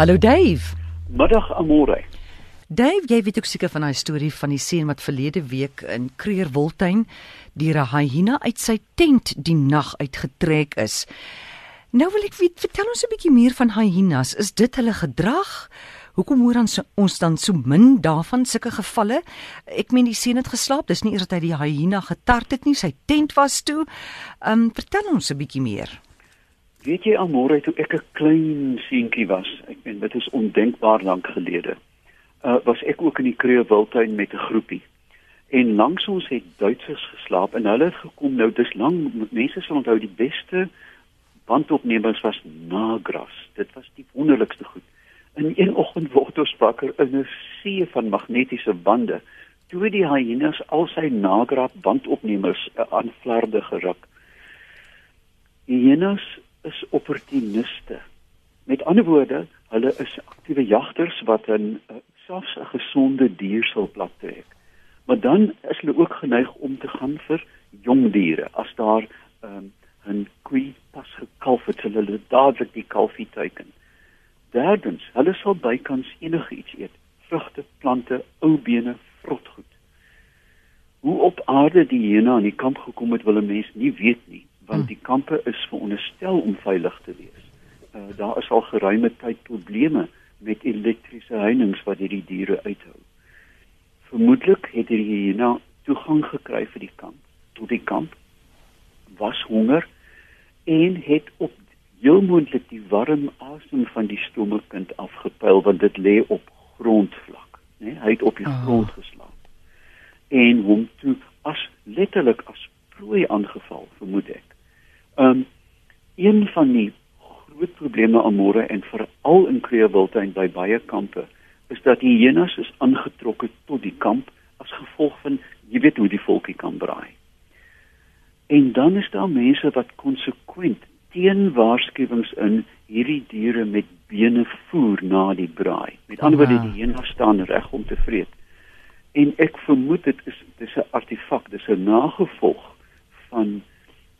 Hallo Dave. Middag Amore. Dave, jy weet ook seker van daai storie van die seun wat verlede week in Kreurwiltuin deur 'n hyena uit sy tent die nag uitgetrek is. Nou wil ek weet, vertel ons 'n bietjie meer van hyenas. Is dit hulle gedrag? Hoekom hoor ons ons dan so min daarvan sulke gevalle? Ek meen die seun het geslaap, dis nie eers dat hy die hyena getart het nie, sy tent was toe. Ehm um, vertel ons 'n bietjie meer. Weet jy Amore toe ek 'n klein seentjie was, ek meen dit is ondenkbaar lank gelede. Uh was ek ook in die Kreeu Wildtuin met 'n groepie. En langs ons het Duitsers geslaap en hulle het gekom nou dis lank mense sal onthou die beste bandopnemers was Nagras. Dit was die wonderlikste goed. In een oggend word ons wakker in 'n see van magnetiese bande. Toe die hyenas al sy Nagra bandopnemers uh, aan flarde geruk. Hyenas is opportuniste. Met ander woorde, hulle is aktiewe jagters wat 'n uh, selfs 'n gesonde dier sal plattrek. Maar dan is hulle ook geneig om te gaan vir jong diere as daar um, 'n koei pas gekalf het, hulle dadelik die kalfie teiken. Derdens, hulle sal bykans enige iets eet: vrugte, plante, ou bene, vrotgoed. Hoe op aarde die hyena aan die kamp gekom het, wil 'n mens nie weet nie, want die kampe is veronderstel om veilig te wees. Uh, daar is al geruime tyd probleme met elektriese heininge wat hierdie diere uithou. Vermoedlik het die hyena toegang gekry vir die kamp, tot die kamp was honger en het op heel moontlik die warm asem van die stommelkind afgepyl want dit lê op grondvlak, né? Hy het op die oh. grond geslaap. En hom toe as letterlik as prooi aangeval, vermoed ek. Um een van die groot probleme aan môre en veral in Kreeuwiltuin by baie kampe is dat die hyenas is aangetrokke tot die kamp as gevolg van jy weet hoe die volkie kan braai. En dan is daar mense wat konsekwent teen waarskuwings in hierdie diere met bene voer na die braai. Met ander woorde die hyenas staan reg om te vreet. En ek vermoed dit is dis 'n artefak, dis 'n nagevolg van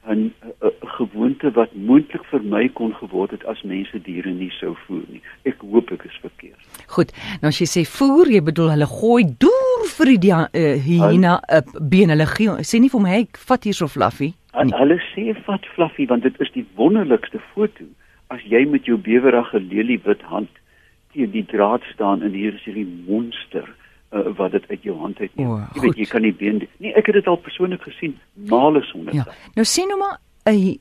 'n gewoonte wat moontlik vermy kon geword het as mense diere nie sou voer nie. Ek hoop ek is verkeerd. Goed. Nou as jy sê voer, jy bedoel hulle gooi deur vir die uh, hyena op uh, been hulle gee. Sê nie vir my ek vat hierso fluffy. Nee. Hulle sê vat fluffy want dit is die wonderlikste foto as jy met jou bewerige leliewit hand teen die draad staan en hier is hierdie monster uh, wat dit uit jou hand uit neem. Oh, jy weet jy kan nie been Nee, ek het dit al persoonlik gesien, male sonder. Ja. Nou sien nou maar 'n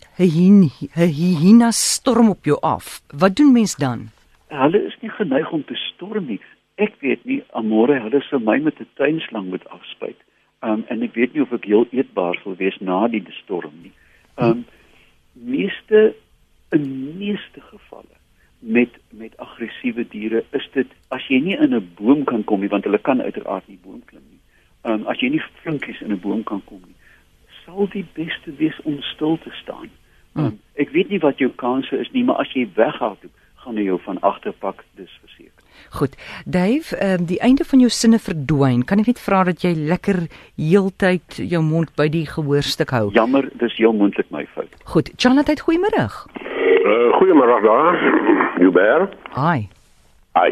hyena storm op jou af. Wat doen mens dan? Hulle is nie geneig om te storm nie. Ek weet nie, amore, hulle sou my met 'n tuinslang moet afspuit. Um en ek weet nie of ek heel eetbaar sal wees na die storm nie. Um meeste in meeste gevalle met met aggressiewe diere is dit as jy nie in 'n boom kan kom nie want hulle kan uiteraard nie boom klim nie. Um as jy nie flinkies in 'n boom kan kom nie, sal die beste wees om stil te staan. Um ek weet nie wat jou kanse is nie, maar as jy weghardloop, gaan hy jou van agterpak dis verseker. Goed. Dave, ehm um, die einde van jou sinne verdwyn. Kan ek net vra dat jy lekker heeltyd jou mond by die gehoorstuk hou? Jammer, dis heel moontlik my fout. Goed. Jonathan, goeiemôre. Uh, goeiemôre daar. Hubert? Hi. Hi.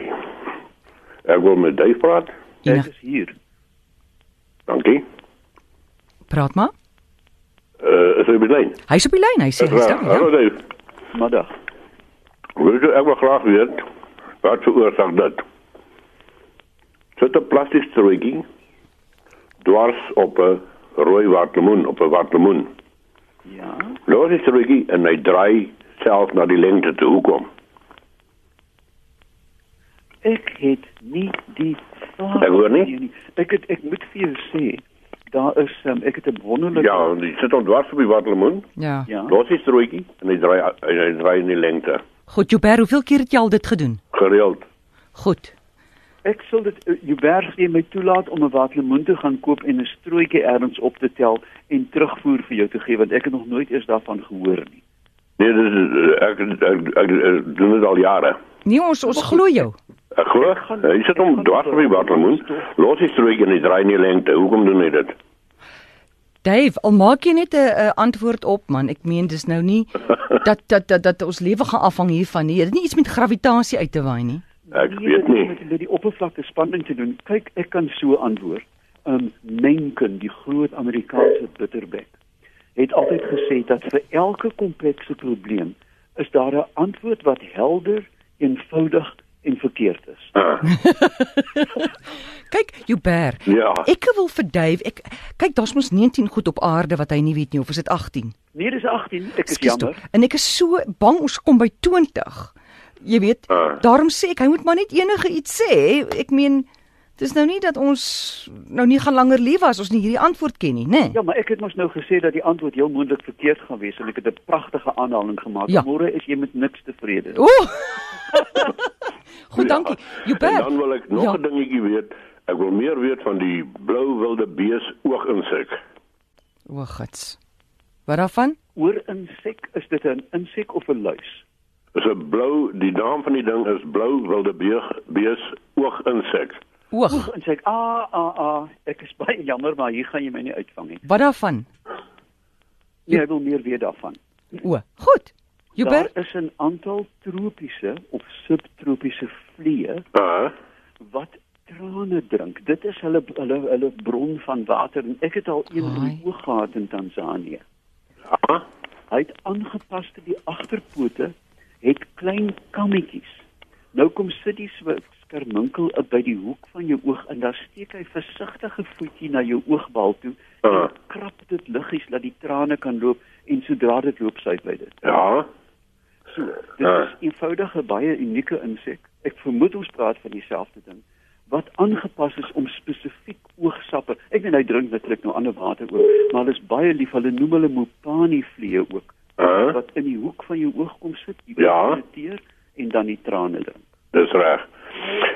Ek wil met Dave praat. Ja. Ek is hier. Dankie. Praat maar. Uh, is hy by lyn? Hy's op die lyn, hy sê hy's daar. Ja. Hallo Dave. Middag. Wil jy ek wil graag weet wat veroorsaak dit? Sit 'n plastiek strooikie dwars op 'n rooi watlemoen op 'n watlemoen. Ja. Los die strooikie en hy draai self na die lengte toe kom ek het nie die Ek hoor nie. Ek het ek moet vir jou sê daar is um, ek het 'n wonderlike Ja, jy sit on dwars op die waterlemoen. Ja. ja. Los is rooitjie en hy draai hy draai in die lengte. Goed, Joubert, hoeveel keer het jy al dit gedoen? Gereeld. Goed. Ek sal dit eh, Joubert gee my toelaat om 'n waterlemoen te gaan koop en 'n strooitjie ergens op te tel en terugvoer vir jou te gee want ek het nog nooit eers daarvan gehoor nie. Nee, dit is eh, ek ek, ek, ek, ek doen dit al jare. Nee, ons ons glo jou. Ek glo. Hy sit hom dwars op die watermoen. Los is terug in die draai nie lengte. Hoekom doen hy dit? Dave, al maak jy net 'n antwoord op man. Ek meen dis nou nie dat dat dat, dat ons lewe gaan afhang hiervan nie. Dit het nie iets met gravitasie uit te waai nie. Ek Nee, weet dit nie. het Met, die oppervlakte spanning te doen. Kyk, ek kan so antwoord. Um Mencken, die groot Amerikaanse bitterbek, het altyd gesê dat vir elke komplekse probleem is daar 'n antwoord wat helder, eenvoudig en verkeerd is. Kyk, Joubert. Ja. Ek wil vir Dave, ek kyk, daar's mos 19 goed op aarde wat hy nie weet nie of is dit 18? Nee, dis 18. Ek is tog. jammer. En ek is so bang ons kom by 20. Jy weet, Ah. daarom sê ek hy moet maar net enige iets sê. Ek meen dis nou nie dat ons nou nie gaan langer leef as ons nie hierdie antwoord ken nie, né? Nee? Ja, maar ek het mos nou gesê dat die antwoord heel moontlik verkeerd gaan wees en ek het 'n pragtige aanhaling gemaak. Ja. Môre is jy met niks tevrede. Ooh. Goed, dankie. En Joubert. dan wil ek nog Ja. 'n dingetjie weet. Ek wil meer weet van die blou wilde bees ooginsek. O, gits. Wat daarvan? Oor insek, is dit 'n insek of 'n luis? Dis 'n blou, die naam van die ding is blou wilde bees, bees ooginsek. Oog. Oeg, en sê ek, "Ah, ah, ah, ek is baie jammer, maar hier gaan jy my nie uitvang nie." Wat daarvan? Nee, ek wil meer weet daarvan. O, goed. Joubert. Daar is 'n aantal tropiese of subtropiese vliee Ah, wat trane drink. Dit is hulle hulle hulle bron van water en ek het al een in die oog gehad in Tansanië. ah, Hy het aangepaste die agterpote het klein kammetjies. Nou kom sit die skerminkel by die hoek van jou oog en dan steek hy versigtige voetjie na jou oogbal toe en Ah. krap dit liggies dat die trane kan loop en sodra dit loop sy by dit. ja. So, dit Ah. is eenvoudig 'n baie unieke insek. Ek vermoed ons praat van dieselfde ding wat aangepas is om spesifiek oogsappe. Ek weet hy drink natuurlik nou ander water ook, maar hulle is baie lief. Hulle noem hulle mopani vliee ook Ah, wat in die hoek van jou oog kom sit, jy Ja. irriteer en dan die trane drink. Dis reg.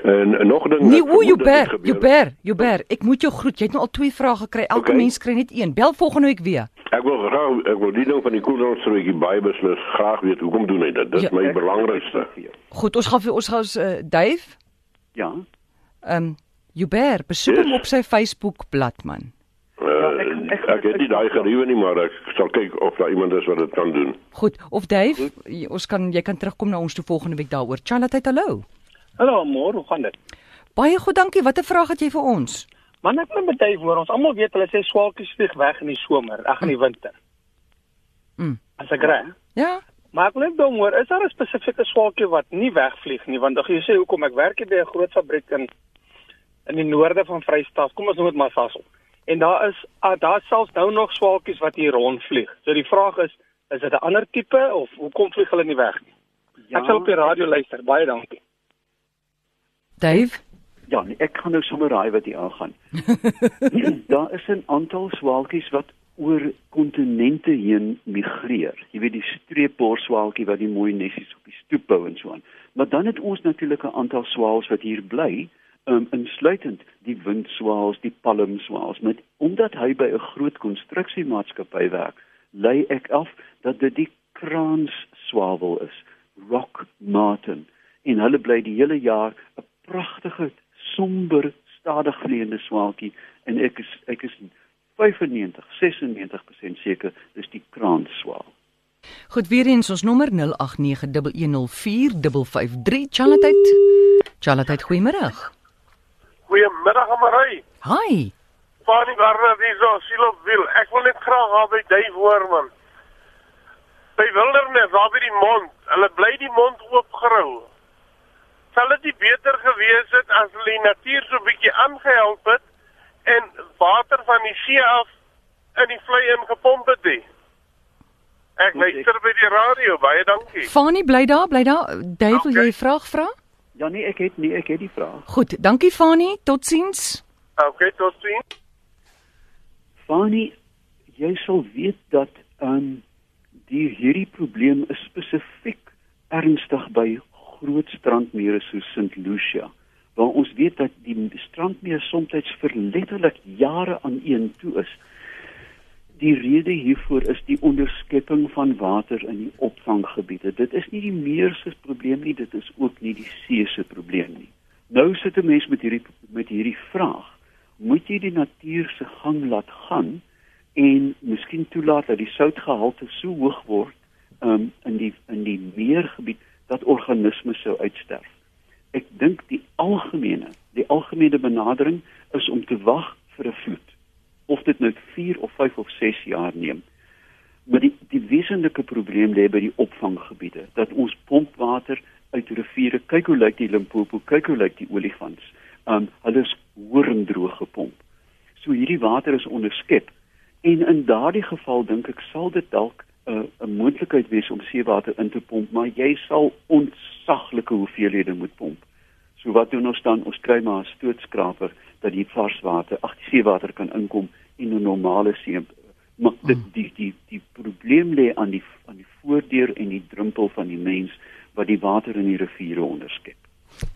En, nog ding. Nee, ek o, vermoed dit het Joubert, gebeur. Joubert, Joubert, ek moet jou groet. Jy het nou al twee vrae gekry. Elke Okay. mens kry net een. Bel volgende week weer. Ek wil graag ek wil die ding van die koeldanstrootjie baie beslis graag weet hoekom doen hy dit? Dis Ja. my Ek- belangrikste. ek. Goed, ons gaan vir ons gaan uh, Dave, Ja. ehm um, Joubert, besoek Yes. hom op sy Facebook bladsy man. Uh, ek gaan- ek ek, ek het nie daai geriewe nie, maar ek sal kyk of daar iemand is wat dit kan doen. Goed, of Dave, jy- ons kan jy kan terugkom na ons toe volgende week daaroor. Charlotte, hallo. Hallo, môre, hoe gaan dit? Baie goed, dankie. Watter vraag het jy vir ons? Man, ek wil met jy hoor, ons almal weet hulle sê swaalkies vlieg weg in die somer, ag in die winter. Mm. As ek reg. Ja? Maar ek wil net dom hoor, is daar 'n spesifieke swaalkie wat nie wegvlieg nie? Want jy sê hoekom ek werk hier by 'n groot fabriek in in die noorde van Vrystaat, kom ons noem dit maar Sasol. En daar is uh, daar selfs nou nog swaalkies wat hier rondvlieg. So die vraag is, is dit 'n ander tipe of hoekom vlieg hulle nie weg nie? Ja, Ek sal op die radio luister. Baie dankie. Dave? Ja, nee, ek gaan nou sommer raai wat hier aangaan. daar is 'n aantal swaalkies wat oor kontinente heen migreer. Jy weet die streepborswaalkie wat die mooi nesies op die stoep bou en so aan. Maar dan het ons natuurlik 'n aantal swaals wat hier bly, um, insluitend die windswaals, die palmswaals. Met omdat hy by 'n groot konstruksiemaatskappy werk, lei ek af dat dit die kraansswawel is, rock martin. En hulle bly die hele jaar 'n pragtige somber stadig vleiende swaalkie en ek is ek is 95 96% seker dis die kraanswaal. Goed, weer eens ons nommer 0891104553. Charlotte. Charlotte, goeiemôre. Goeiemiddag Amarai. Hi. Fanny Garner hier so siel op wiel. Ek wil net graag haar by Dave hoor man. By Wildernis, daar by die mond. Hulle bly die mond oopgerou. Sal dit nie beter gewees het as hulle die natuur so 'n bietjie aangehelp het en water van die see af in die vlei ingepomp het nie? Ek luister by die radio. Baie dankie. Fani bly daar, bly daar. Dave, wil jy 'n vraag vra? Ja nee, ek het nie ek het die vraag. Goed, dankie Fani. Totsiens. Okay, tot sien. Fani, jy sal weet dat ehm um, die hierdie probleem is spesifiek ernstig by groot strandmere soos St. Lucia waar ons weet dat die strandmeer soms vir letterlik jare aan een toe is. Die rede hiervoor is die onderskepping van water in die opvanggebiede. Dit is nie die meer se probleem nie, dit is ook nie die see se probleem nie. Nou sit 'n mens met hierdie met hierdie vraag: Moet jy die natuur se gang laat gaan en miskien toelaat dat die soutgehalte so hoog word um, in die in die meergebied dat organismes sou uitsterf. Ek dink die algemene, die algemene benadering is om te wag vir 'n vloed. Of dit nou 4 of 5 of 6 jaar neem. Maar die die wesenlike probleem lê by die opvanggebiede dat ons pompwater uit riviere, kyk hoe lyk die Limpopo, kyk hoe lyk die olifants. Um hulle is horendroog gepomp. So hierdie water is onderskep. En in daardie geval dink ek sal dit dalk 'n uh, 'n moontlikheid wees om seewater in te pomp, maar jy sal ontsaglike hoeveelhede moet pomp. So wat doen ons dan? Ons kry maar 'n stootskraper dat die varswater, ag die seewater kan inkom in 'n normale see. Maar dit Hmm. die die die probleem lê aan die aan die voordeur en die drempel van die mens wat die water in die riviere onderskep.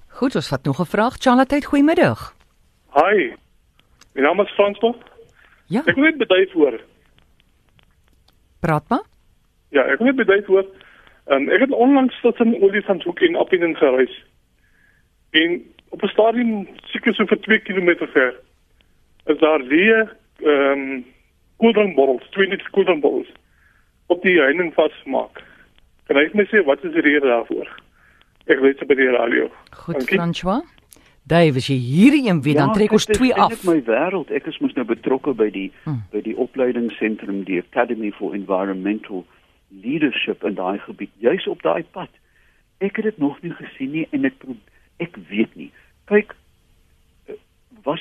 Goed, ons vat nog 'n vraag. Charlotte, goeiemiddag. Hi. My naam is Frans Top. Ja, Ek wil net beduif hoor. praat maar. Ja, ek wil net beduif hoor. Um, ek het onlangs tot in Olifantshoek in Appington gereis. En op 'n stadium seker so vir 2 km ver is daar leë ehm um, koeldrankbottels, 20 koeldrankbottels op die heining vasgemaak. Kan jy my sê wat is die rede daarvoor? Ek weet dit by die radio. Goed, Dankie. François. Dave, as jy hierdie een weet, dan trek ons dit is twee af. eintlik my wêreld. Ek is mos nou betrokke by die Hmm. by die opleidingsentrum, die Academy for Environmental Leadership in daai gebied, juis op daai pad. Ek het dit nog nie gesien nie en ek ek weet nie. Kyk,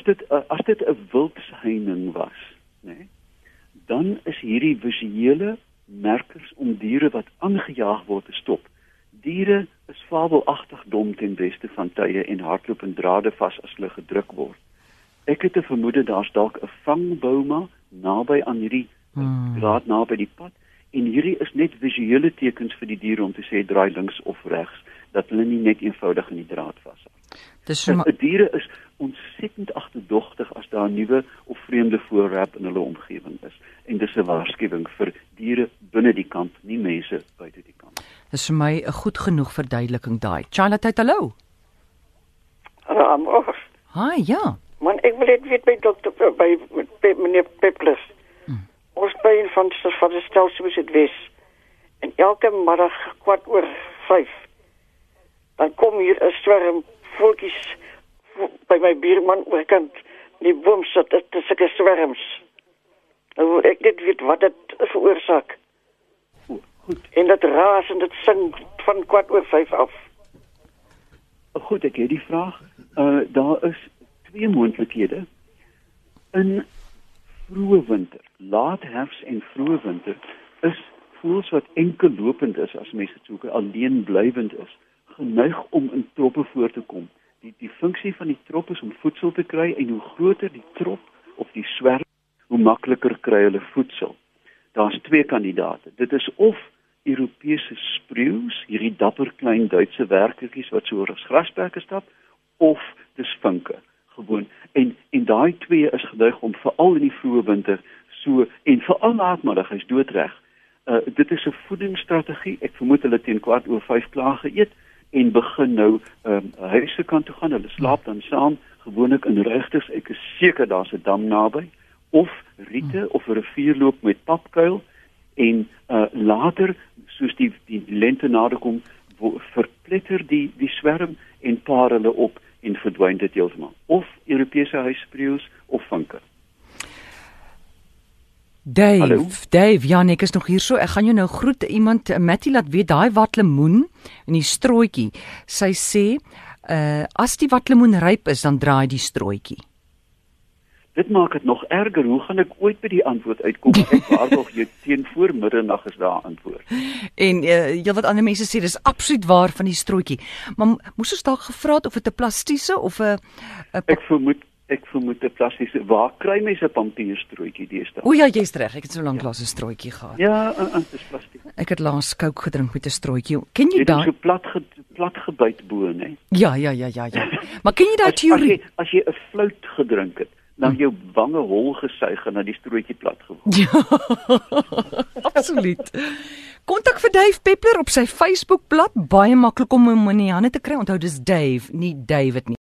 dit 'n as dit 'n wildsheining was, né? Nee, dan is hierdie visuele merkers om diere wat aangejaag word te stop. Diere is fabelagtig dom ten beste van tye en hardloop en drade vas as hulle gedruk word. Ek het 'n vermoede daar's dalk 'n vangbouma naby aan hierdie Hmm. draad naby die pad en hierdie is net visuele tekens vir die diere om te sê draai links of regs dat hulle nie net eenvoudig in die draad vashou. Dis so maar Die diere is ontsettend agterdogtig as daar 'n nuwe of vreemde voorwerp in hulle omgewing is en dis 'n waarskuwing vir diere binne die kamp, nie mense buite die kamp. dis vir my 'n goed genoeg verduideliking daai. Charlotte, hallo. Ramos. Hi, ja. Man, ek wil net weet by dokter by, by, meneer Peplus. Hmm. Ons by een van die van die stelsel is dit Wes. En elke middag kwart oor 5 dan kom hier 'n swerm voeltjies vo- by my buurman oorkant. Die boom sit dit is sulke swerms. Nou ek net weet wat dit veroorsaak. Goed. En dit raas en dit sing van kwart oor 5 af. Goed, ek het die vraag. Uh daar is twee moontlikhede. In vroeë winter, laat herfs en vroeë winter is voëls wat enkel lopend is as mense dit soek, alleen blywend is, geneig om in troppe voor te kom. Die die funksie van die trop is om voedsel te kry en hoe groter die trop of die swerm, hoe makliker kry hulle voedsel. Daar's twee kandidate. Dit is of Europese spreeus, hierdie dapper klein Duitse werkertjies wat so oor as grasperke stap, of dis vinke gewoon. En en daai twee is geduig om veral in die vroeë winter so en veral laatmiddag hy's doodreg. Uh dit is 'n voedingsstrategie. Ek vermoed hulle teen kwart oor 5 klaar geëet en begin nou ehm um, huise kant toe gaan. Hulle slaap dan saam gewoonlik in regters. Ek is seker daar's 'n dam naby of riete of 'n rivier loop met papkuil en uh later soos die die lente naderkom wo- verpletter die die swerm en paar hulle op en verdwyn dit heeltemal of Europese huisspreeus of vinke. Dave, Hallo? Dave, ja, nee, ek is nog hier so. Ek gaan jou nou groet. Iemand eh, Mattie laat weet daai watlemoen in die strooitjie. Sy sê, uh as die watlemoen ryp is, dan draai die strooitjie. Dit maak dit nog erger. Hoe gaan ek ooit by die antwoord uitkom? Ek waarborg jy teen voor middernag is daar antwoord. En uh heelwat ander mense sê dis absoluut waar van die strooitjie. Maar moes ons dalk gevra het of dit 'n plastiese of 'n Ek vermoed ek vermoed 'n plastiese waar kry mense 'n pampierstrootjie deesdae? O ja, jy's reg. Ek het so lank laas 'n strooitjie gehad. Ja, uh, uh, dis plastiek. Ek het laas Coke gedrink met 'n strooitjie. Ken Jy jy het hom daai? so plat ge, plat gebyt bo, né? Ja, ja, ja, ja, ja. Maar ken jy daai teorie? as jy 'n fluit gedrink het, dan jou wange hol gesuig en dan die strootjie plat geword. Ja. Absoluut. Kontak vir Dave Peppler op sy Facebookblad, baie maklik om hom in die hande te kry. Onthou dis Dave, nie David nie.